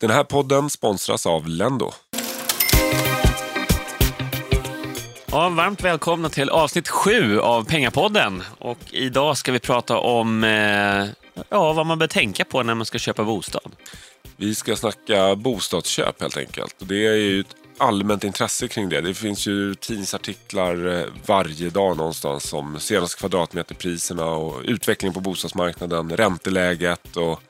Den här podden sponsras av Lendo. Ja, varmt välkomna till avsnitt sju av Pengapodden. Och idag ska vi prata om eh, ja, vad man bör tänka på när man ska köpa bostad. Vi ska snacka bostadsköp helt enkelt. Det är ju ett allmänt intresse kring det. Det finns ju tidningsartiklar eh, varje dag någonstans om senaste kvadratmeterpriserna och utvecklingen på bostadsmarknaden, ränteläget och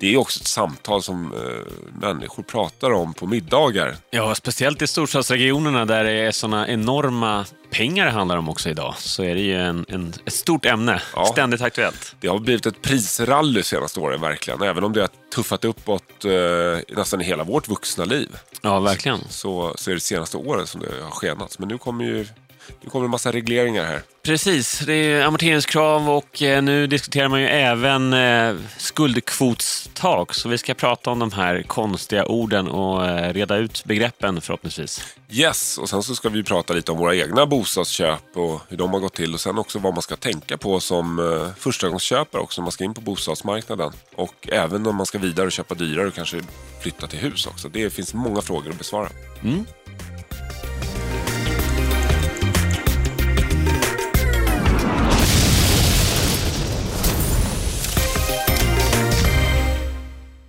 det är också ett samtal som eh, människor pratar om på middagar. Ja, speciellt i storstadsregionerna där det är såna enorma pengar det handlar om också idag, så är det ju en, en ett stort ämne, Ja. ständigt aktuellt. Det har blivit ett prisrally senaste åren verkligen. Även om det har tuffat uppåt eh, nästan i hela vårt vuxna liv. Ja, verkligen. Så, så är det senaste åren som det har skenat. Men nu kommer ju nu kommer en massa regleringar här. Precis, det är amorteringskrav och eh, nu diskuterar man ju även eh, skuldkvotstak. Så vi ska prata om de här konstiga orden och eh, reda ut begreppen förhoppningsvis. Yes, och sen så ska vi prata lite om våra egna bostadsköp och hur de har gått till. Och sen också vad man ska tänka på som förstagångsköpare också när man ska in på bostadsmarknaden. Och även om man ska vidare och köpa dyrare och kanske flytta till hus också. Det finns många frågor att besvara.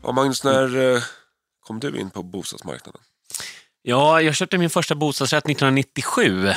Ja, Magnus, när eh, kom du in på bostadsmarknaden? Ja, jag köpte min första bostadsrätt 1997.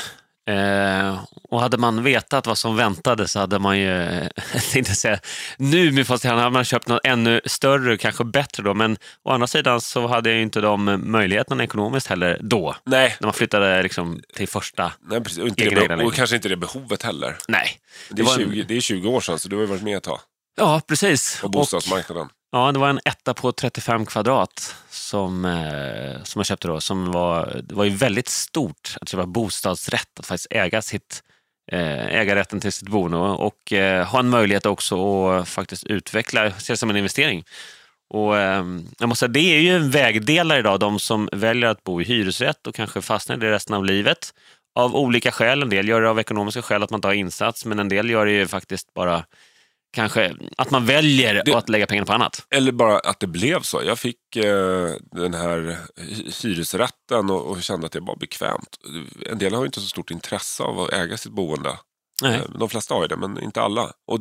Eh, och hade man vetat vad som väntade så hade man ju, jag tänkte säga, nu med fast hade man köpt något ännu större, kanske bättre då. Men å andra sidan så hade jag ju inte de möjligheterna ekonomiskt heller då. Nej, När man flyttade liksom till första... Nej, precis. Och, inte det, och kanske inte det behovet heller. Nej. Det är, var en- 20, det är 20 år sedan, så du har ju varit med ett tag Ja, precis. på Och- bostadsmarknaden. Ja, det var en etta på 35 kvadrat som, eh, som jag köpte då. Som var, det var ju väldigt stort att köpa bostadsrätt, att faktiskt äga, sitt, eh, äga rätten till sitt boende och eh, ha en möjlighet också att faktiskt utveckla, se det som en investering. Och, eh, jag måste säga, det är ju en vägdelare idag, de som väljer att bo i hyresrätt och kanske fastnar i det resten av livet. Av olika skäl. En del gör det av ekonomiska skäl, att man tar insats, men en del gör det ju faktiskt bara kanske att man väljer Det- att lägga pengarna på annat. Eller bara att det blev så. Jag fick eh, den här hy- hyresrätten och, och kände att det var bekvämt. En del har ju inte så stort intresse av att äga sitt boende. Nej. Eh, De flesta har ju det, men inte alla. Och,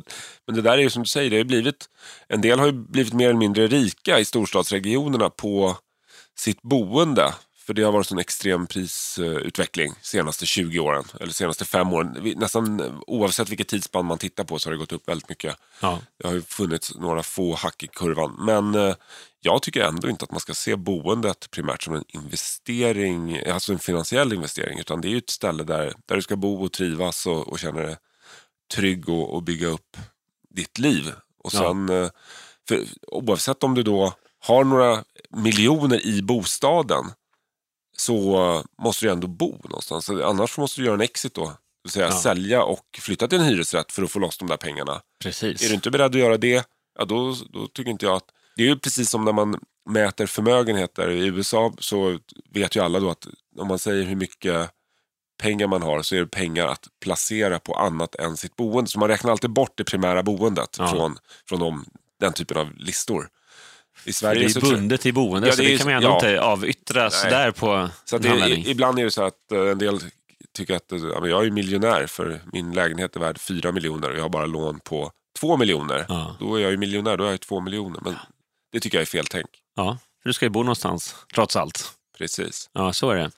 men det där är ju som du säger, det har blivit, en del har ju blivit mer eller mindre rika i storstadsregionerna på sitt boende. För det har varit en extrem prisutveckling senaste 20 åren, eller senaste fem åren. Nästan oavsett vilket tidsspann man tittar på så har det gått upp väldigt mycket. Ja. Det har ju funnits några få hack i kurvan. Men eh, jag tycker ändå inte att man ska se boendet primärt som en investering, alltså en finansiell investering. Utan det är ju ett ställe där, där du ska bo och trivas och, och känna dig trygg och, och bygga upp ditt liv. Och Ja. sen, eh, för, oavsett om du då har några miljoner i bostaden så måste du ändå bo någonstans. Annars måste du göra en exit då. Det säga Ja. sälja och flytta till en hyresrätt för att få loss de där pengarna. Precis. Är du inte beredd att göra det, ja, då, då tycker inte jag att... Det är ju precis som när man mäter förmögenheter. I USA så vet ju alla då att om man säger hur mycket pengar man har så är det pengar att placera på annat än sitt boende. Så man räknar alltid bort det primära boendet Ja. från, från de, den typen av listor. I det Sverige är så ju tror- bundet i boende, Ja, så det är det kan man ändå ja. inte avyttra sådär på Så det, i- ibland är det så att eh, en del tycker att eh, ja, jag är miljonär för min lägenhet är värd 4 miljoner och jag har bara lån på 2 miljoner. Ja. Då är jag ju miljonär, då har jag ju 2 miljoner. Men det tycker jag är fel tänk. ja, för du ska ju bo någonstans, trots allt. Precis. Ja, så är det.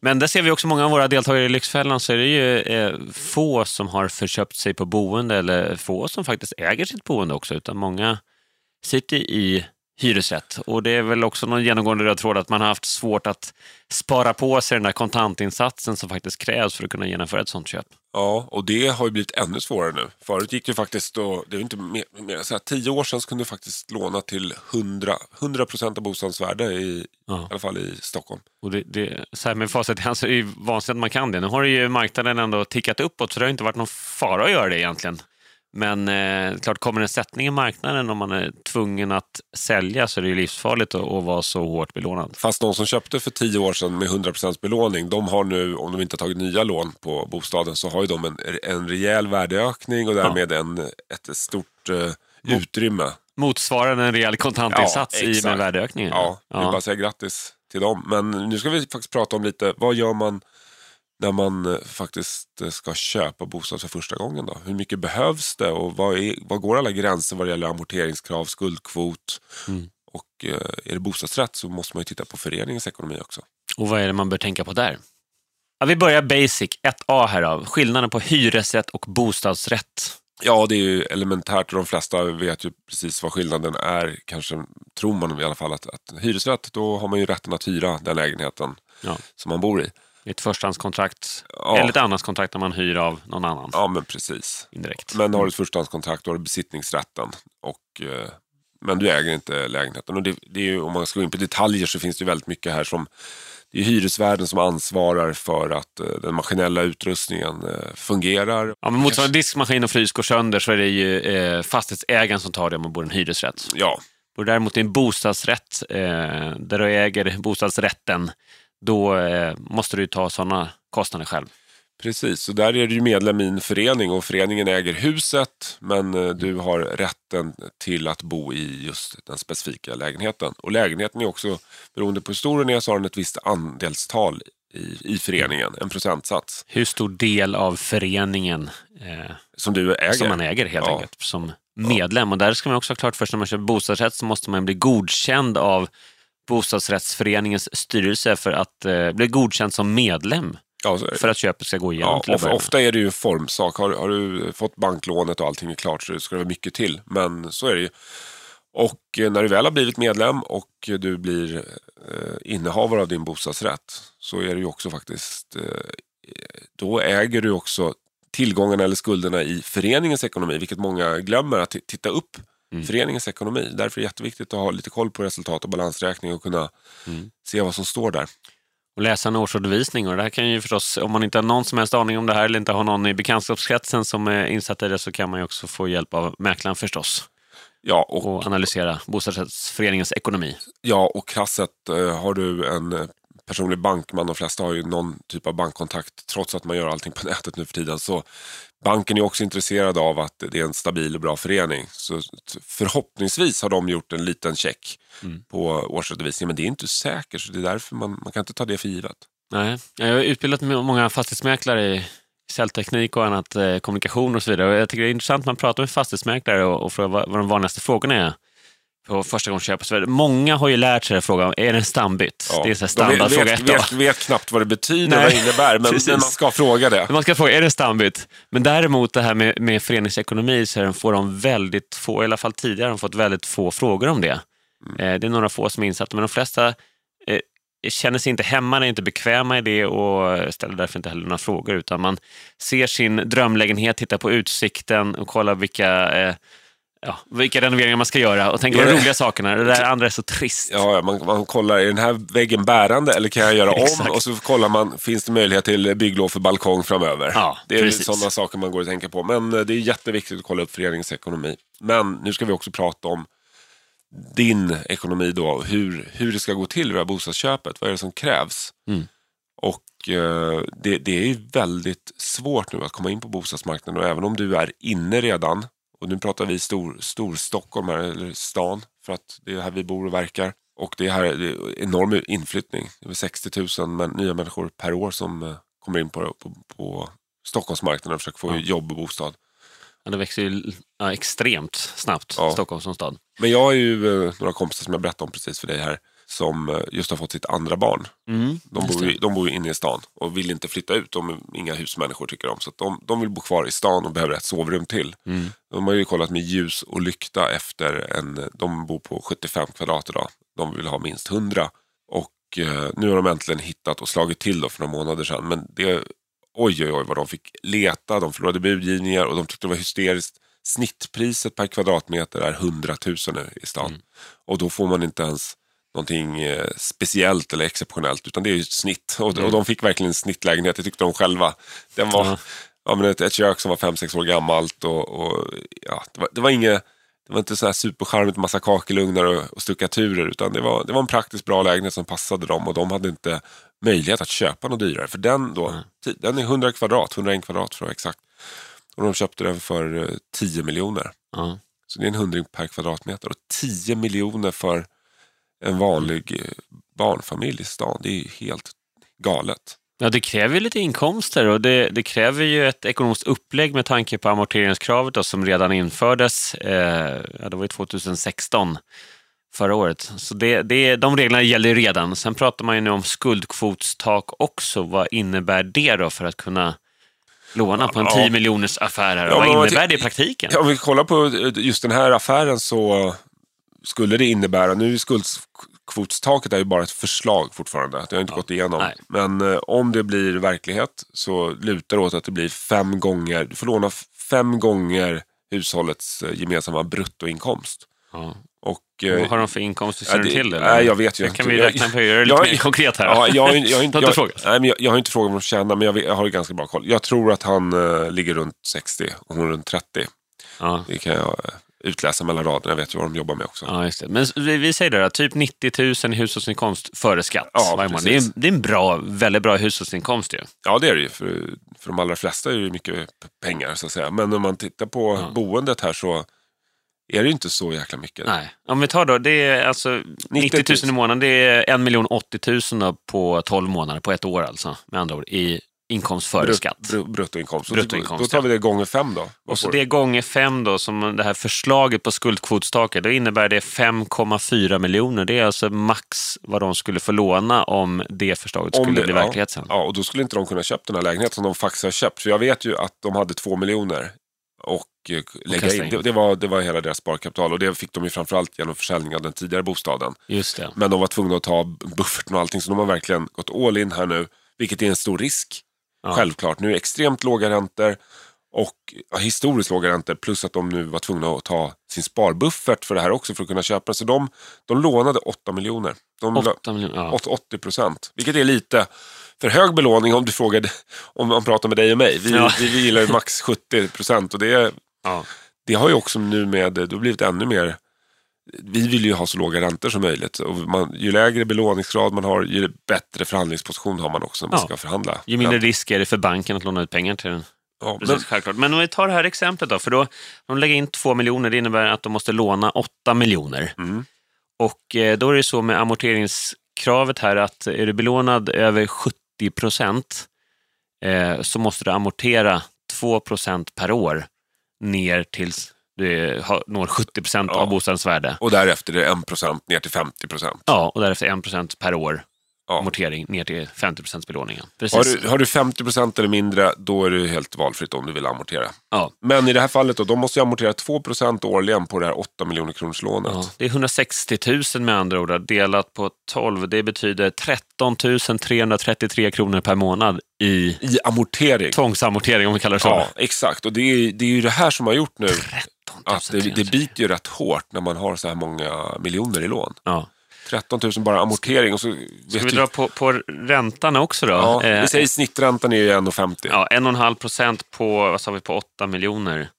Men där ser vi också många av våra deltagare i Lyxfällan så är det ju eh, få som har förköpt sig på boende eller få som faktiskt äger sitt boende också, utan många sitter i hyresrätt. Och det är väl också någon genomgående röd tråd att man har haft svårt att spara på sig den där kontantinsatsen som faktiskt krävs för att kunna genomföra ett sånt köp. Ja, och det har ju blivit ännu svårare nu. Förut gick det faktiskt, då, det är inte mer, mer så här, tio år sedan så kunde du faktiskt låna till 100, 100% av bostadens värde i, Ja. i alla fall i Stockholm. Och det, det, så här med facit i hand så är det vansinnigt att man kan det. Nu har ju marknaden ändå tickat uppåt så det har inte varit någon fara att göra det egentligen. Men eh, klart, kommer en sättning i marknaden om man är tvungen att sälja så är det livsfarligt att, att vara så hårt belånad. Fast de som köpte för tio år sedan med 100% belåning, de har nu, om de inte har tagit nya lån på bostaden, så har ju de en, en rejäl värdeökning och därmed en, ett stort eh, utrymme motsvarar en rejäl kontantinsats Ja, i med värdeökningen. Ja, jag vill bara säga grattis till dem. Men nu ska vi faktiskt prata om lite, vad gör man när man eh, faktiskt eh, ska köpa bostad för första gången? Då? Hur mycket behövs det och vad, är, vad går alla gränser vad det gäller amorteringskrav, skuldkvot? Mm. Och eh, är det bostadsrätt så måste man ju titta på föreningens ekonomi också. Och vad är det man bör tänka på där? Ja, vi börjar basic, 1A här då. Skillnaden på hyresrätt och bostadsrätt. Ja, det är ju elementärt och de flesta vet ju precis vad skillnaden är. Kanske tror man i alla fall att, att hyresrätt, då har man ju rätten att hyra den lägenheten Ja. som man bor i. Ett förstahandskontrakt Ja. eller ett andrahandskontrakt när man hyr av någon annan Ja, men precis. indirekt. Men har du ett förstahandskontrakt, då har du besittningsrätten. Och, eh, men du äger inte lägenheten. Och det, det är ju, om man ska gå in på detaljer så finns det ju väldigt mycket här som det är hyresvärden som ansvarar för att eh, den maskinella utrustningen eh, fungerar. Ja, men motsvarande diskmaskin och frys går sönder så är det ju eh, fastighetsägaren som tar det om man bor i en hyresrätt. Ja, Och däremot i en bostadsrätt, eh, där du äger bostadsrätten, då eh, måste du ta sådana kostnader själv. precis. Så där är du medlem i en förening och föreningen äger huset men eh, du har rätten till att bo i just den specifika lägenheten. Och lägenheten är också, beroende på hur stor den är, så har den ett visst andelstal i, i föreningen, en procentsats Hur stor del av föreningen eh, som du äger. som man äger helt Ja. enkelt som medlem. Och där ska man också ha klart för sig när man köper bostadsrätt så måste man bli godkänd av bostadsrättsföreningens styrelse för att eh, bli godkänd som medlem Ja, så för att köpet ska gå igenom. Ja, of, ofta är det ju en formsak. Har, har du fått banklånet och allting är klart så ska det vara mycket till. Men så är det ju. Och eh, när du väl har blivit medlem och du blir eh, innehavare av din bostadsrätt så är det ju också faktiskt, eh, då äger du också tillgångarna eller skulderna i föreningens ekonomi, vilket många glömmer att titta upp Mm. föreningens ekonomi. Därför är det jätteviktigt att ha lite koll på resultat och balansräkning och kunna Mm. se vad som står där. och läsa en årsredovisning. Och det här kan ju förstås, om man inte har någon som helst aning om det här eller inte har någon i bekantskapskretsen som är insatt i det så kan man ju också få hjälp av mäklaren förstås Ja, och och analysera bostadsrättsföreningens ekonomi. Ja, och krasset eh, har du en eh, personlig bankman, de flesta har ju någon typ av bankkontakt trots att man gör allting på nätet nu för tiden. Så banken är också intresserad av att det är en stabil och bra förening. Så förhoppningsvis har de gjort en liten check Mm. på årsredovisningen, men det är inte säkert så det är därför man, man kan inte ta det för givet. Nej, jag har utbildat många fastighetsmäklare i säljteknik och annat, eh, kommunikation och så vidare. Och jag tycker det är intressant man pratar med fastighetsmäklare och, och frågar vad, vad de vanligaste frågorna är på första gången köp och så vidare. Många har ju lärt sig frågan, är det en stambytt? Ja, Det är vet, standardfråga vet, vet, vet knappt vad det betyder, Nej, vad det innebär, men, men man ska fråga det. Man ska fråga, är det stambytt? Men däremot det här med, med föreningsekonomi så får de väldigt få, i alla fall tidigare, de fått väldigt få frågor om det. Mm. Eh, det är några få som är insatta, men de flesta eh, känner sig inte hemma, är inte bekväma i det och ställer därför inte heller några frågor, utan man ser sin drömlägenhet, tittar på utsikten och kollar vilka, eh, ja, vilka renoveringar man ska göra och tänker på de roliga sakerna. Det där andra är så trist. Ja, man, man kollar, är den här väggen bärande eller kan jag göra om? Och så kollar man, finns det möjlighet till bygglov för balkong framöver? Ja, det är sådana saker man går och tänker på. Men eh, det är jätteviktigt att kolla upp föreningens ekonomi. Men nu ska vi också prata om din ekonomi då, hur, hur det ska gå till det här bostadsköpet. Vad är det som krävs? Mm. Och eh, det, det är väldigt svårt nu att komma in på bostadsmarknaden och även om du är inne redan, och nu pratar vi stor, stor Stockholm här, eller stan, för att det är här vi bor och verkar. Och det är här det är enorm inflyttning. Är 60 000 men, nya människor per år som eh, kommer in på, på, på Stockholmsmarknaden och försöker få Ja. jobb och bostad. Ja, det växer ju ja, extremt snabbt, Ja. Stockholm som stad. Men jag har ju eh, några kompisar som jag berättade om precis för dig här som eh, just har fått sitt andra barn. Mm, De bor, ju, de bor ju inne i stan och vill inte flytta ut. De är inga husmänniskor tycker de. Så de, de vill bo kvar i stan och behöver ett sovrum till. Mm. De har ju kollat med ljus och lykta efter en... De bor på 75 kvadrat idag. De vill ha minst 100. Och eh, nu har de äntligen hittat och slagit till då för några månader sedan. Men det... Oj, oj, oj vad de fick leta. De förlorade budgivningar och de tyckte det var hysteriskt. Snittpriset per kvadratmeter är 100 000 nu i stan. Mm. Och då får man inte ens någonting eh, speciellt eller exceptionellt utan det är ju ett snitt. Och, Mm. och de fick verkligen en snittlägenhet, det tyckte de själva. Den var, Ja. ja. men ett, ett kök som var 5-6 år gammalt och, och ja, det, var, det var inget det var inte så här supercharmigt massa kakelugnar och, och stuckaturer utan det var, det var en praktiskt bra lägenhet som passade dem och de hade inte möjlighet att köpa något dyrare. För den då, ti- den är 100 kvadrat, 101 kvadrat för att vara exakt. Och de köpte den för eh, 10 miljoner. Ja. Så det är en hundring per kvadratmeter. Och 10 miljoner för en vanlig eh, barnfamilj i stan. Det är ju helt galet. Ja, det kräver ju lite inkomster och det, det, kräver ju ett ekonomiskt upplägg med tanke på amorteringskravet då, som redan infördes, eh, ja, det var ju 2016, förra året. Så det, det, de reglerna gäller ju redan. Sen pratar man ju nu om skuldkvotstak också. Vad innebär det då för att kunna låna på en 10 miljoners affär? Här? Ja, vad innebär det i praktiken? Om vi kollar på just den här affären så skulle det innebära, nu är skuldkvotstaket är ju bara ett förslag fortfarande, det har inte ja, gått igenom. Nej. Men eh, om det blir verklighet så lutar det åt att det blir fem gånger, du får låna fem gånger hushållets eh, gemensamma bruttoinkomst. Ja. Och, Vad eh, har de för inkomster? Känner du till det? Nej, jag vet ju inte. Kan vi räkna på det lite jag, mer konkret här? Ja, jag, jag, jag, inte, jag, jag, nej, men jag, jag har inte frågat vad de tjänar, men jag, jag har ganska bra koll. Jag tror att han uh, ligger runt 60 och hon runt 30. Ja. Det kan jag utläsa mellan raderna. Jag vet ju vad de jobbar med också. Ja, just det. Men vi, vi säger det då, typ 90 000 i hushållsinkomst före skatt ja, varje månad. Det är, det är en bra, väldigt bra hushållsinkomst ju. Ja, det är det ju. För, för de allra flesta är det mycket pengar så att säga. Men om man tittar på ja. boendet här så är det inte så jäkla mycket. Nej. Om vi tar då, det är alltså 90 000 i månaden, det är 1 80 000 på 12 månader, på ett år alltså, med andra ord, i inkomst före Brut, skatt. Br bruttoinkomst. bruttoinkomst. Då tar vi det gånger fem då. Och så det gånger fem då, som det här förslaget på skuldkvotstaket, då innebär det 5,4 miljoner. Det är alltså max vad de skulle få låna om det förslaget skulle det, bli verklighet sen. Ja, och då skulle inte de kunna köpa den här lägenheten som de faktiskt har köpt. För jag vet ju att de hade två miljoner och eh, lägga in. Det, det, var, det var hela deras sparkapital och det fick de ju framförallt genom försäljning av den tidigare bostaden. Just det. Men de var tvungna att ta bufferten och allting så de har verkligen gått all in här nu, vilket är en stor risk. Ja. Självklart. Nu är det extremt låga räntor och ja, historiskt låga räntor plus att de nu var tvungna att ta sin sparbuffert för det här också för att kunna köpa Så de, de lånade 8 miljoner. De 8 miljoner ja. 80 procent, vilket är lite för hög belåning om du frågar om man pratar med dig och mig. Vi, ja. vi, vi gillar max 70 procent och det, ja. det har ju också nu med, det har blivit ännu mer vi vill ju ha så låga räntor som möjligt. Och man, ju lägre belåningsgrad man har, ju bättre förhandlingsposition har man också när man ja. ska förhandla. Ju mindre risk är det för banken att låna ut pengar till den. Ja, Precis, men... självklart. Men om vi tar det här exemplet då, för då, de lägger in två miljoner, det innebär att de måste låna åtta miljoner. Mm. Och eh, då är det så med amorteringskravet här att är du belånad över 70 procent eh, så måste du amortera 2 procent per år ner tills du når 70 procent ja. av bostadens värde. Och därefter är det 1 procent ner till 50 procent. Ja, och därefter 1 procent per år ja. amortering ner till 50 procents belåningen. Har du, har du 50 procent eller mindre, då är det helt valfritt om du vill amortera. Ja. Men i det här fallet, då, de måste jag amortera 2 procent årligen på det här 8 miljoner kronors lånet. Ja, det är 160 000 med andra ord, delat på 12. Det betyder 13 333 kronor per månad i, I amortering. Tvångsamortering om vi kallar det så. Ja, exakt. Och det är, det är ju det här som har gjort nu att det, det biter ju rätt hårt när man har så här många miljoner i lån. Ja. 13 000 bara amortering. Och så Ska vi dra på, på räntan också då? Ja, vi eh, säger snitträntan är ju 1,50. Ja, 1,5 procent på, vad sa vi, på 8 miljoner.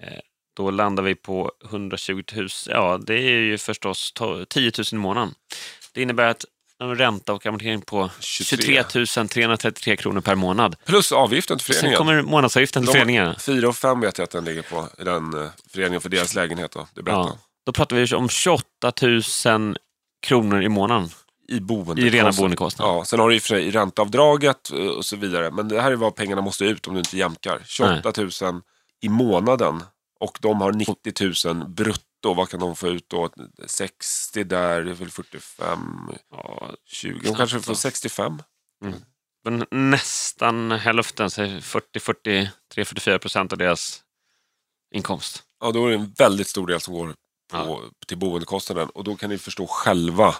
Eh, då landar vi på 120 000. Ja, det är ju förstås 10 000 i månaden. Det innebär att en ränta och amortering på 23 333 kronor per månad. Plus avgiften till föreningen. Sen kommer månadsavgiften till föreningen. 4 och 5 vet jag att den ligger på, i den uh, föreningen för deras lägenhet. Då, det ja, då pratar vi om 28 000 kronor i månaden. I, boende I rena boendekostnader. Ja, sen har du i och för sig ränteavdraget eh, och så vidare. Men det här är vad pengarna måste ut om du inte jämkar. 28 000 i månaden. Och de har 90 000 brutto. Vad kan de få ut då? 60 där, det är väl 45, ja, 20. De kanske får 65. Mm. Men nästan hälften, 40, 43, 44 procent av deras inkomst. Ja, då är det en väldigt stor del som går på, ja. till boendekostnaden. Och då kan ni förstå själva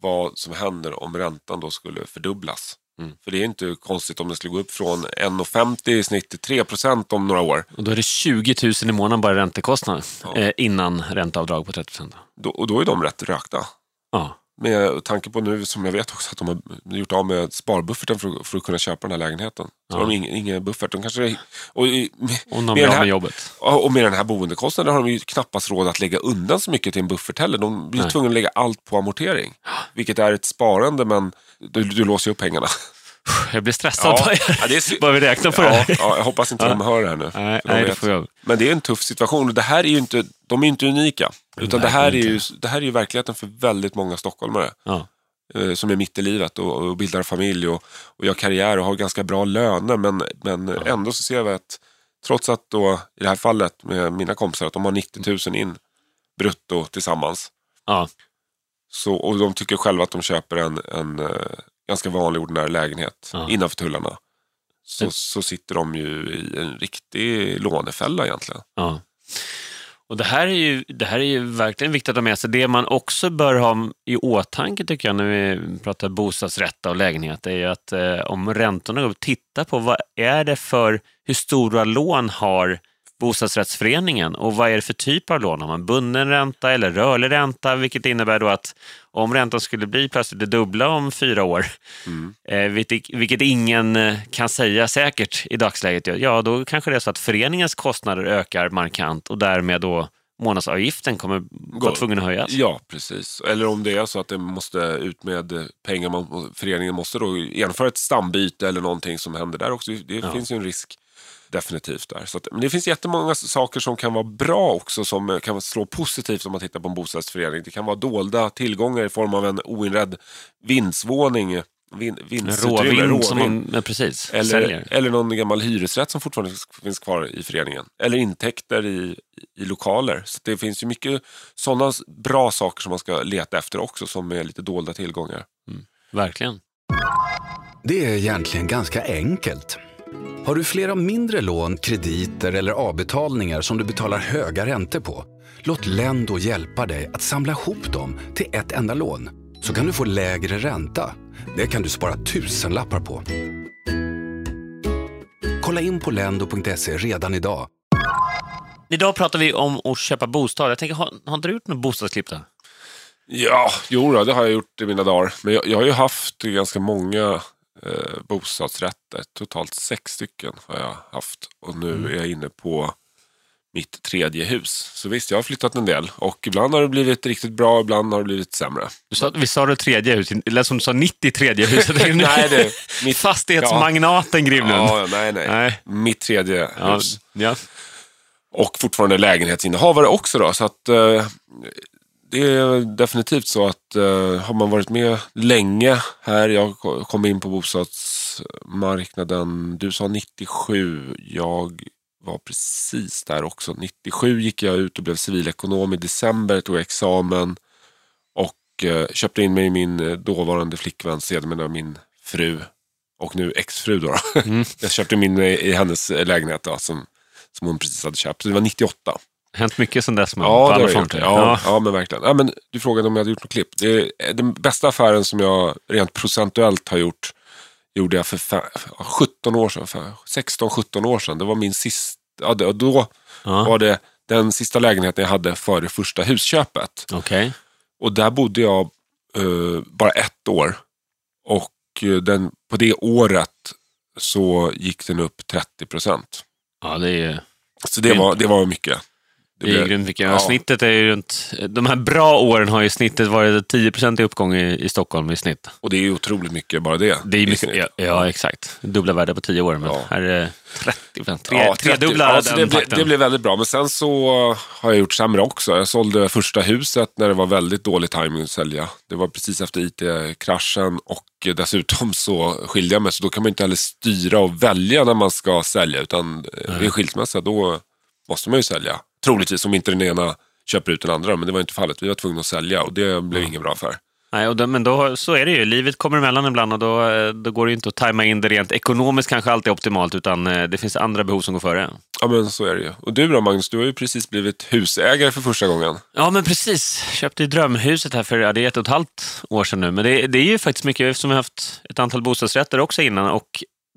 vad som händer om räntan då skulle fördubblas. Mm. För det är inte konstigt om den skulle gå upp från 1,50 i snitt till 3 procent om några år. Och då är det 20 000 i månaden bara räntekostnad ja. eh, innan ränteavdrag på 30 procent. Och då är de rätt rökta. Ja. Med tanke på nu som jag vet också att de har gjort av med sparbufferten för, för att kunna köpa den här lägenheten. Så ja. har de ingen, ingen buffert. De kanske, och, med, och med, med, här, med jobbet. Och med den här boendekostnaden har de ju knappast råd att lägga undan så mycket till en buffert heller. De blir Nej. tvungna att lägga allt på amortering. Vilket är ett sparande men du, du låser ju upp pengarna. Jag blir stressad Ja, bara, ja, det bara vi räknar på det Ja, här. ja, jag hoppas inte de hör det här nu. Nej, nej, det får jag. Men det är en tuff situation och det här är ju inte, de är inte unika. Utan det här, är ju, det här är ju verkligheten för väldigt många stockholmare. Ja. eh, Som är mitt i livet och, och bildar familj och, och gör karriär och har ganska bra löner. Men, men ändå så ser vi att trots att då, i det här fallet med mina kompisar, att de har 90 000 in brutto tillsammans. Så, och de tycker själva att de köper en, en eh, ganska vanlig ordinär lägenhet Ja. innanför tullarna. Så, Men- så sitter de ju i en riktig lånefälla egentligen. Ja. Och det här, är ju, det här är ju verkligen viktigt att ha med sig. Det man också bör ha i åtanke tycker jag när vi pratar bostadsrätt och lägenhet är att eh, om räntorna går upp, titta på vad är det för, hur stora lån har bostadsrättsföreningen och vad är det för typ av lån? Har man bunden ränta eller rörlig ränta? Vilket innebär då att om räntan skulle bli plötsligt det dubbla om fyra år, Mm. eh, vilket, ingen eh, kan säga säkert i dagsläget, ja då kanske det är så att föreningens kostnader ökar markant och därmed då månadsavgiften kommer vara tvungen att höjas. Ja, precis. Eller om det är så att det måste ut med eh, pengar, man, föreningen måste då genomföra ett stambyte eller någonting som händer där också. Det Ja. finns ju en risk definitivt där. Så att, men det finns jättemånga saker som kan vara bra också, som eh, kan slå positivt om man tittar på en bostadsförening. Det kan vara dolda tillgångar i form av en oinredd vindsvåning, vin, vinstutrymme, råvind som råvind. man ja, precis, Eller, säljer. eller någon gammal hyresrätt som fortfarande finns kvar i föreningen. Eller intäkter i, i lokaler. Så det finns ju mycket sådana bra saker som man ska leta efter också som är lite dolda tillgångar. Verkligen. Det är egentligen ganska enkelt. Har du flera mindre lån, krediter eller avbetalningar som du betalar höga räntor på? Låt Lendo hjälpa dig att samla ihop dem till ett enda lån. Så kan du få lägre ränta. Det kan du spara tusenlappar på. Kolla in på lendo.se redan idag. Idag pratar vi om att köpa bostad. Jag tänker, har, har inte du gjort något bostadsklipp då? Ja, jo då, det har jag gjort i mina dagar. Men jag, jag har ju haft ganska många eh, bostadsrätter. Totalt sex stycken har jag haft. Och nu är jag inne på mitt tredje hus. Så visst, jag har flyttat en del. Och ibland har det blivit riktigt bra, ibland har det blivit sämre. Du sa, vi sa det tredje huset, det lät som du sa 93 huset. Nej, det- mitt- Fastighetsmagnaten Grimlund. Ja, nej, nej, Nej. Mitt tredje Ja, hus. ja. Och fortfarande lägenhetsinnehavare också då. Så att eh, det är definitivt så att eh, har man varit med länge här, jag kom in på bostadsmarknaden, du sa 97, jag var precis där också. 97 gick jag ut och blev civilekonom, i december tog jag examen och eh, köpte in mig i min eh, dåvarande flickvän, sedermera min fru och nu exfru då. då. Mm. jag köpte min i, i hennes lägenhet då, som, som hon precis hade köpt. Så det var 98. Hänt mycket sedan dess Ja, det har gjort. fronter. Ja, ja. men verkligen. Ja, men du frågade om jag hade gjort något klipp. Det är den bästa affären som jag rent procentuellt har gjort gjorde jag för fa- 17 år sedan. För 16-17 år sedan. Det var min sista... Ja, då Ja. var det den sista lägenheten jag hade före första husköpet. Okej. Och där bodde jag eh, bara ett år. Och eh, den, på det året så gick den upp 30 procent. Ja, det är Så det var, det var mycket. Det är ju grymt mycket. ja. Snittet är ju runt... De här bra åren har ju snittet varit 10 i uppgång i, i Stockholm i snitt. Och det är ju otroligt mycket bara det. Det är mycket, ja, ja, exakt. Dubbla värde på 10 år, men Ja. här är det 30 Tre, Ja, 30. tredubbla ja, den det, blev, takten. det blev väldigt bra. Men sen så har jag gjort sämre också. Jag sålde första huset när det var väldigt dålig timing att sälja. Det var precis efter IT-kraschen och dessutom så skilde jag mig. Så då kan man inte heller styra och välja när man ska sälja. Utan eh, vid en skilsmässa då måste man ju sälja. Troligtvis om inte den ena köper ut den andra. Men det var inte fallet. Vi var tvungna att sälja och det blev ingen bra affär. Nej, och då, men då, så är det ju. Livet kommer emellan ibland och då, eh, då går det inte att tajma in det rent ekonomiskt kanske alltid optimalt, utan eh, det finns andra behov som går före. Ja men så är det ju. Och du då Magnus, du har ju precis blivit husägare för första gången. Ja, men precis. Köpte ju drömhuset här för ja, det är ett och ett halvt år sedan nu. Men det, det är ju faktiskt mycket, eftersom har haft ett antal bostadsrätter också innan och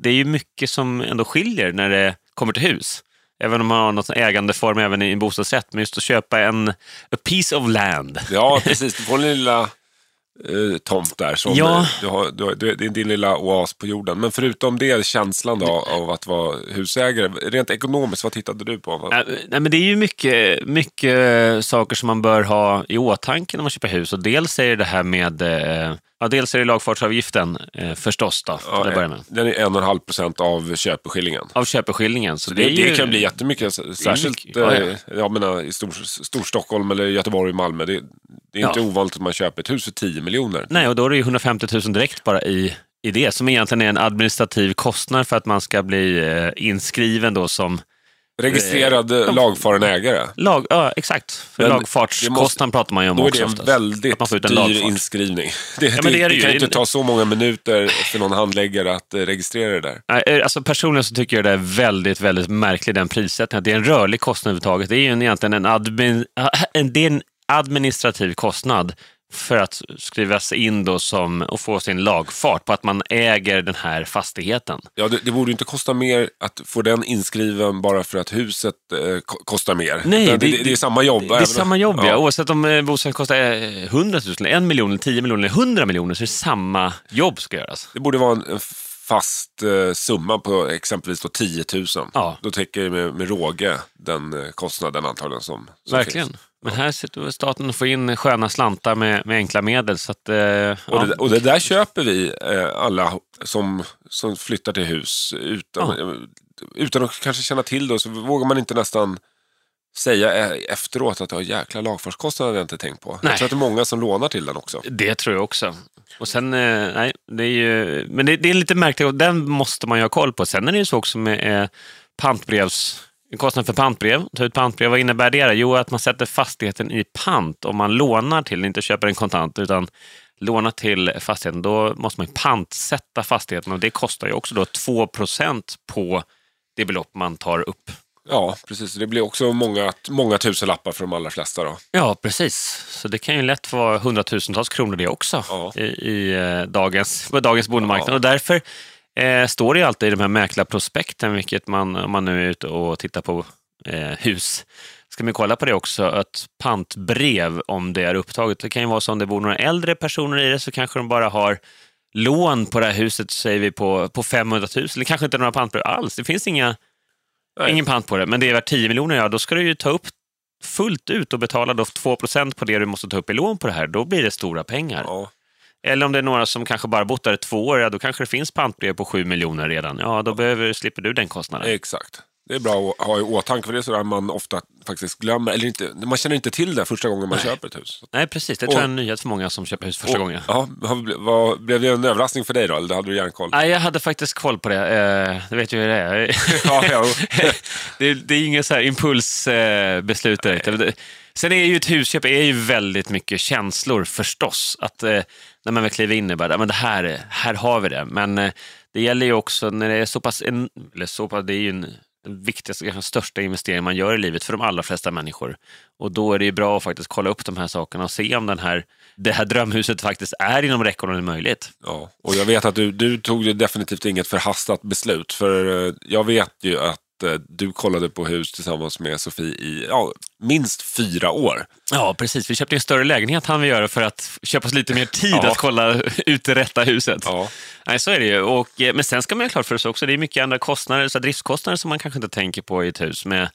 det är ju mycket som ändå skiljer när det kommer till hus. Även om man har något ägandeform även i en bostadsrätt, men just att köpa en a piece of land. Ja, precis. Du får en lilla eh, tomt där. Som Ja. du har, du har, det är din lilla oas på jorden. Men förutom det, känslan då av att vara husägare. Rent ekonomiskt, vad tittade du på? Äh, Nej, men det är ju mycket, mycket saker som man bör ha i åtanke när man köper hus. Och dels är det det här med eh, Ja, dels är det lagfartsavgiften eh, förstås då, till att börja med. Den är 1,5 procent av köpeskillingen. Av köpeskillingen. Så Det, det, det, ju... kan bli jättemycket, särskilt mycket, ja, ja. eh, jag menar, i stor, Storstockholm eller Göteborg och Malmö. Det, det är inte Ja. ovanligt att man köper ett hus för 10 miljoner. Nej, och då är det ju 150 000 direkt bara i, i det, som egentligen är en administrativ kostnad för att man ska bli eh, inskriven då som Registrerad eh, lagfaren ägare. lag... Ja, exakt. För Men lagfartskostnaden pratar man ju om Då är också det en oftast. väldigt Att man får ut en dyr lagfart. inskrivning. Det, men det det det kan ju. inte ta så många minuter för någon handläggare att eh, registrera det där. Nej, eh, Alltså personligen så tycker jag det är väldigt, väldigt märkligt den prissättningen. Det är en rörlig kostnad överhuvudtaget. Det är ju en, egentligen en, admin, en, det är en administrativ kostnad för att skrivas in då som, och få sin lagfart på att man äger den här fastigheten. Ja, det, det borde inte kosta mer att få den inskriven bara för att huset eh, ko- kostar mer. Nej, det, det- det, är samma jobb. Det är samma jobb, ja. Oavsett om eh, bostaden kostar eh, 100 000, 1 miljon, 10 miljoner eller 100 miljoner så är det samma jobb ska göras. Det borde vara en, en fast eh, summa på exempelvis då 10 000. Ja. Då täcker med, med råge den eh, kostnaden antagligen som, som Verkligen. finns. Men här sitter staten och får in sköna slantar med, med enkla medel. Så att, eh, ja. Och, det, och det där köper vi eh, alla som, som flyttar till hus utan, eh, utan att kanske känna till det. Så vågar man inte nästan säga eh, efteråt att ja, jäkla lagfartskostnader hade jag inte tänkt på. Nej. Jag tror att det är många som lånar till den också. Det tror jag också. Och sen, eh, nej, det är ju, men det, det är lite märkligt den måste man ju ha koll på. Sen är det ju så också med eh, pantbrevs... Kostnad för pantbrev, ta ut pantbrev, vad innebär det? då? Jo, att man sätter fastigheten i pant om man lånar till, inte köper en kontant, utan lånar till fastigheten. Då måste man pantsätta fastigheten och det kostar ju också då 2% på det belopp man tar upp. Ja, precis. Det blir också många, många tusenlappar för de allra flesta. Då. Ja, precis. Så det kan ju lätt vara hundratusentals kronor det också Ja. i, i eh, dagens, på dagens boendemarknad. Ja. Och därför eh, står det alltid i de här mäklarprospekten, vilket man, om man nu är ute och tittar på eh, hus, ska man kolla på det också, att pantbrev, om det är upptaget, det kan ju vara så om det bor några äldre personer i det, så kanske de bara har lån på det här huset, säger vi, på, på 500 000, eller kanske inte några pantbrev alls. Det finns inga, Nej. ingen pant på det, men det är värt 10 miljoner, ja, då ska du ju ta upp fullt ut och betala då 2% på det du måste ta upp i lån på det här, då blir det stora pengar. Ja. Eller om det är några som kanske bara bott där i två år, ja, då kanske det finns pantbrev på 7 miljoner redan. Ja, då behöver, slipper du den kostnaden. Exakt. Det är bra att ha i åtanke, för det är sådär man ofta faktiskt glömmer, eller inte, man känner inte till det första gången man köper ett hus. Nej, precis. Det tror jag är en nyhet för många som köper hus första Och- gången. Ja, vad, blev det en överraskning för dig då, eller hade du järnkoll? Nej, jag hade faktiskt koll på det. Eh, det vet ju hur det är. Ja, ja. det, det är inget så här impulsbeslut direkt. Det- Sen är ju ett husköp är ju väldigt mycket känslor förstås. Att eh, när man väl kliver in i bara, men det här, här har vi det. Men eh, det gäller ju också när det är så pass, en, eller så pass, det är ju en, den viktigaste, kanske största investeringen man gör i livet för de allra flesta människor. Och då är det ju bra att faktiskt kolla upp de här sakerna och se om den här, det här drömhuset faktiskt är inom räckhåll och möjligt. Ja, och jag vet att du, du tog ju definitivt inget förhastat beslut. För eh, jag vet ju att du kollade på hus tillsammans med Sofie i ja, minst fyra år. Ja, precis. Vi köpte en större lägenhet han vi göra för att köpa oss lite mer tid Ja. att kolla ut det rätta huset. Ja. Nej, så är det ju. Och, eh, men sen ska man ju klart för sig också, det är mycket andra kostnader, så driftskostnader som man kanske inte tänker på i ett hus. Med,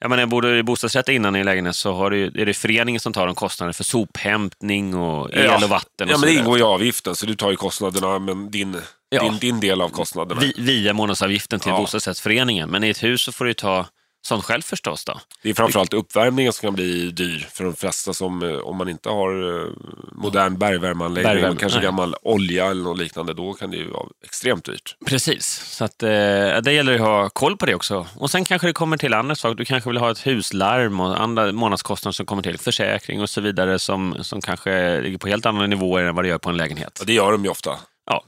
jag menar, jag bodde i bostadsrätt innan i lägenhet så har det, är det föreningen som tar de kostnaderna för sophämtning och el Ja. och vatten. Ja, och men så det ingår i avgiften, så du tar ju kostnaderna, men din, Ja. din, din del av kostnaderna. Vi, via månadsavgiften till Ja. bostadsrättsföreningen. Men i ett hus så får du ju ta sånt själv förstås. Då. Det är framförallt uppvärmningen som kan bli dyr för de flesta som, eh, om man inte har eh, modern bergvärmeanläggning Bergvärme, kanske nej. gammal olja eller något liknande, då kan det ju vara extremt dyrt. Precis, så att, eh, det gäller att ha koll på det också. Och sen kanske det kommer till andra saker. Du kanske vill ha ett huslarm och andra månadskostnader som kommer till. Försäkring och så vidare som, som kanske ligger på helt andra nivåer än vad det gör på en lägenhet. Och det gör de ju ofta. Ja.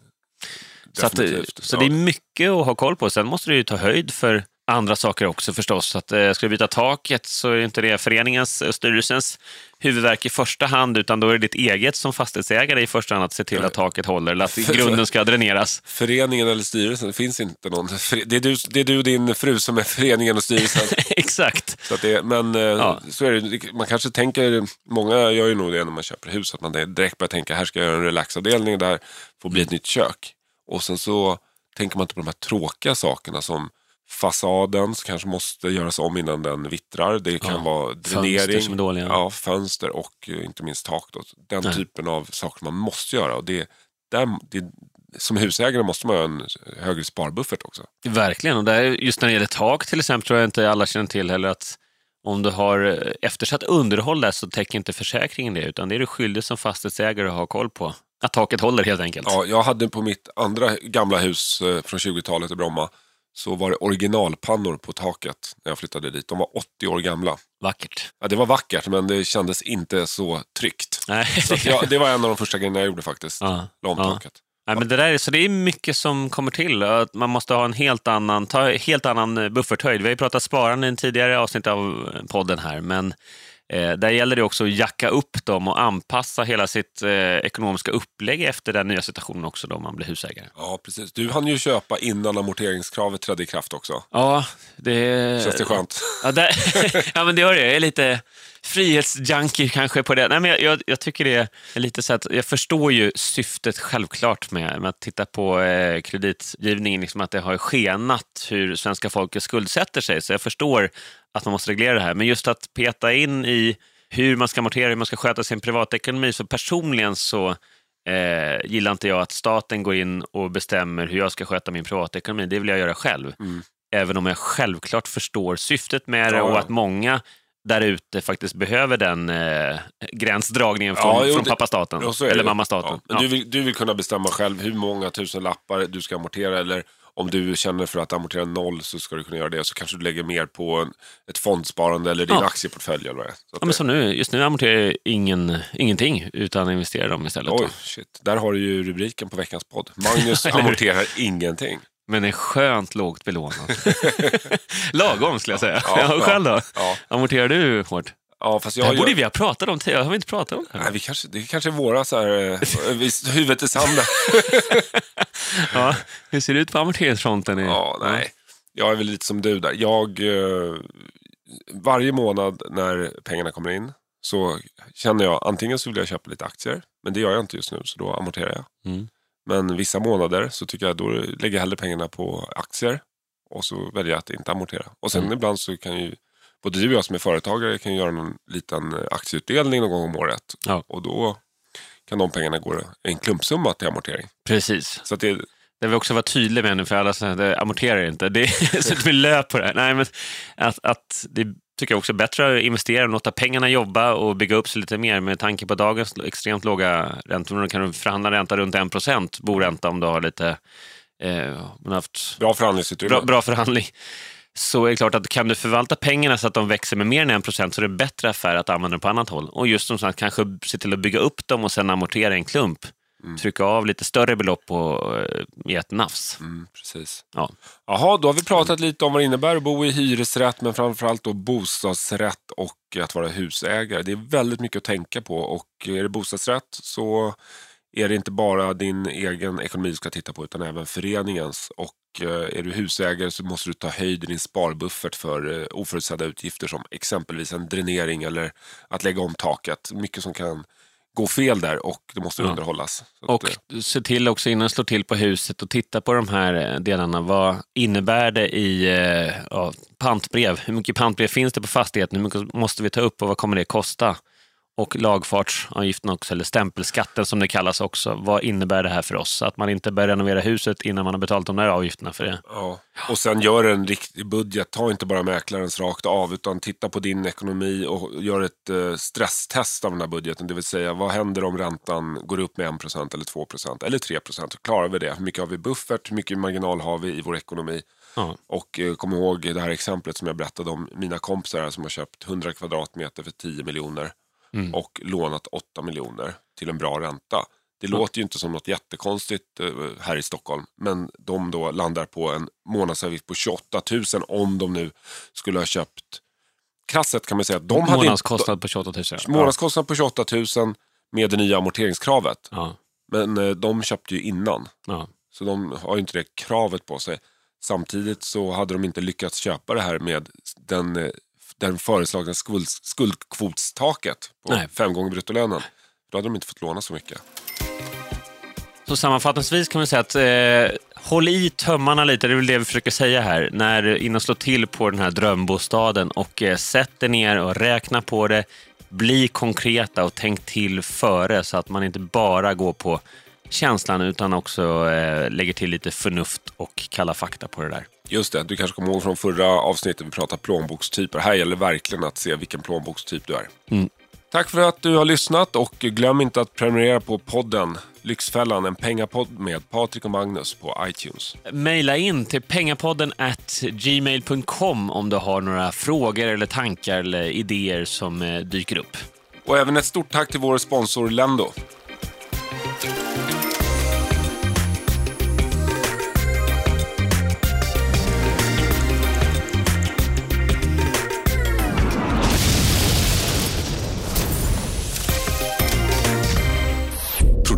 Så, att, eh, så det är mycket att ha koll på. Sen måste du ju ta höjd för andra saker också förstås. Så att, eh, ska du byta taket så är inte det föreningens och styrelsens huvudverk i första hand, utan då är det ditt eget som fastighetsägare i första hand att se till att taket håller eller att grunden ska dräneras. Föreningen eller styrelsen, det finns inte någon. Det är du, det är du och din fru som är föreningen och styrelsen. Exakt. Så att det, men eh, Ja. så är det, man kanske tänker, många gör ju nog det när man köper hus, att man direkt börjar tänka här ska jag göra en relaxavdelning där får bli ett nytt kök. Och sen så tänker man inte på de här tråkiga sakerna som fasaden som kanske måste göras om innan den vittrar. Det kan Ja, vara fönster dränering, som är dåliga. Ja, fönster och eh, inte minst tak. Då. Den Nej. typen av saker man måste göra. Och det, där, det, som husägare måste man ha en högre sparbuffert också. Verkligen, och där, just när det gäller tak till exempel tror jag inte alla känner till heller att om du har eh, eftersatt underhåll där så täcker inte försäkringen det, utan det är du skyldig som fastighetsägare att ha koll på. Att taket håller helt enkelt. Ja, jag hade på mitt andra gamla hus eh, från 20-talet i Bromma så var det originalpannor på taket när jag flyttade dit. De var 80 år gamla. Vackert. Ja, det var vackert men det kändes inte så tryggt. Nej, Så jag, det var en av de första grejerna jag gjorde faktiskt. ja. Om Ja. taket. Nej, men det, där, är- så det är mycket som kommer till. Att man måste ha en helt annan, ta helt annan bufferthöjd. Vi har ju pratat sparande i en tidigare avsnitt av podden här, men eh, där gäller det också att jacka upp dem och anpassa hela sitt eh, ekonomiska upplägg efter den nya situationen också då man blir husägare. Ja, precis. Du hann ju köpa innan amorteringskravet trädde i kraft också. Ja, det... Känns det skönt? Ja, där, ja men det gör det. Jag är lite frihetsjunkie kanske på det. Nej, men jag, jag, jag tycker det är lite så att jag förstår ju syftet självklart med, med att titta på eh, kreditgivningen, liksom att det har skenat hur svenska folket skuldsätter sig. Så jag förstår att man måste reglera det här. Men just att peta in i hur man ska amortera, hur man ska sköta sin privatekonomi. Så personligen så eh, gillar inte jag att staten går in och bestämmer hur jag ska sköta min privatekonomi. Det vill jag göra själv. Mm. Även om jag självklart förstår syftet med det och att många där ute faktiskt behöver den eh, gränsdragningen från, Ja, jo, från pappa staten. Ja, eller mamma staten. Ja. Men Du, vill, du vill kunna bestämma själv hur många tusen lappar du ska amortera eller om du känner för att amortera noll så ska du kunna göra det. Så kanske du lägger mer på en, ett fondsparande eller din Ja. aktieportfölj. Eller vad Ja, men det- som nu, just nu amorterar jag ingen, ingenting utan investerar dem istället. Oj, då. shit. Där har du ju rubriken på veckans podd. Magnus amorterar ingenting. Men är skönt lågt belånad. Lagom skulle jag säga. Ja, Ja, ja. själv då? Ja, Amorterar du hårt? ja fast Det jag... här jag borde vi ha pratat om tidigare. Har vi inte pratat om det? Nej, här? vi kanske, det kanske är våra så här, eh, vi- huvudet i sanden. Ja, hur ser det ut på amorteringsfronten? Ja, nej. Jag är väl lite som du där. Jag, eh, varje månad när pengarna kommer in så känner jag antingen så vill jag köpa lite aktier, men det gör jag inte just nu, så då amorterar jag. Mm. Men vissa månader så tycker jag då lägger jag hellre pengarna på aktier och så väljer jag att inte amortera. Och sen Mm. ibland så kan ju både du och jag som är företagare kan göra någon liten aktieutdelning någon gång om året. Ja. Och då kan de pengarna gå en klumpsumma till amortering. Precis. Så att det, Det vill också vara tydlig med nu för alla som det amorterar inte. Det är så att vi löp på det här. Nej, men att, att det tycker jag också är bättre att investera och låta pengarna jobba och bygga upp sig lite mer med tanke på dagens extremt låga räntor. Då kan du förhandla ränta runt 1 procent, boränta om du har lite eh, haft bra förhandlingsutrymme. bra, bra förhandling. Så är det klart att kan du förvalta pengarna så att de växer med mer än 1 procent så är det bättre affär att använda dem på annat håll. Och just som sagt, kanske se till att bygga upp dem och sen amortera en klump. Mm. Trycka av lite större belopp på, eh, i ett nafs. Mm, precis. Ja. Jaha, då har vi pratat lite om vad det innebär att bo i hyresrätt, men framförallt då bostadsrätt och att vara husägare. Det är väldigt mycket att tänka på och är det bostadsrätt så är det inte bara din egen ekonomi du ska titta på utan även föreningens. Och eh, är du husägare så måste du ta höjd i din sparbuffert för eh, oförutsedda utgifter som exempelvis en dränering eller att lägga om taket. Mycket som kan gå fel där och det måste Ja. underhållas. Och att, eh, se till också innan du slår till på huset och titta på de här eh, delarna. Vad innebär det i eh, ja, pantbrev? Hur mycket pantbrev finns det på fastigheten? Hur mycket måste vi ta upp och vad kommer det kosta? Och lagfartsavgiften också, eller stämpelskatten som det kallas också. Vad innebär det här för oss? Att man inte börjar renovera huset innan man har betalat de där avgifterna för det. Ja. Och sen gör en riktig budget. Ta inte bara mäklarens rakt av utan titta på din ekonomi och gör ett eh, stresstest av den här budgeten. Det vill säga vad händer om räntan går upp med 1% eller 2% eller 3%? Klarar vi det? Hur mycket har vi buffert? Hur mycket marginal har vi i vår ekonomi? Ja. Och eh, kom ihåg det här exemplet som jag berättade om mina kompisar här som har köpt 100 kvadratmeter för 10 miljoner Mm. och lånat 8 miljoner till en bra ränta. Det låter ju inte som något jättekonstigt eh, här i Stockholm, men de då landar på en månadsavgift på 28 000 om de nu skulle ha köpt krasset kan man säga att de hade Månadskostnad på 28 000. månadskostnad på 28 000 med det nya amorteringskravet. Ja. Men eh, de köpte ju innan, Ja. så de har ju inte det kravet på sig. Samtidigt så hade de inte lyckats köpa det här med den, eh, den föreslagna skuld, skuldkvotstaket på Nej. fem gånger bruttolönen. Då hade de inte fått låna så mycket. Så sammanfattningsvis kan man säga att eh, håll i tömmarna lite, det är väl det vi försöker säga här, när in och slå till på den här drömbostaden och eh, sätt er ner och räkna på det. Bli konkreta och tänk till före så att man inte bara går på känslan utan också eh, lägger till lite förnuft och kalla fakta på det där. Just det, du kanske kommer ihåg från förra avsnittet vi pratade plånbokstyper. Här gäller verkligen att se vilken plånbokstyp du är. Mm. Tack för att du har lyssnat och glöm inte att prenumerera på podden Lyxfällan, en pengapodd med Patrik och Magnus på iTunes. Maila in till pengapodden at gmail.com om du har några frågor eller tankar eller idéer som eh, dyker upp. Och även ett stort tack till vår sponsor Lendo.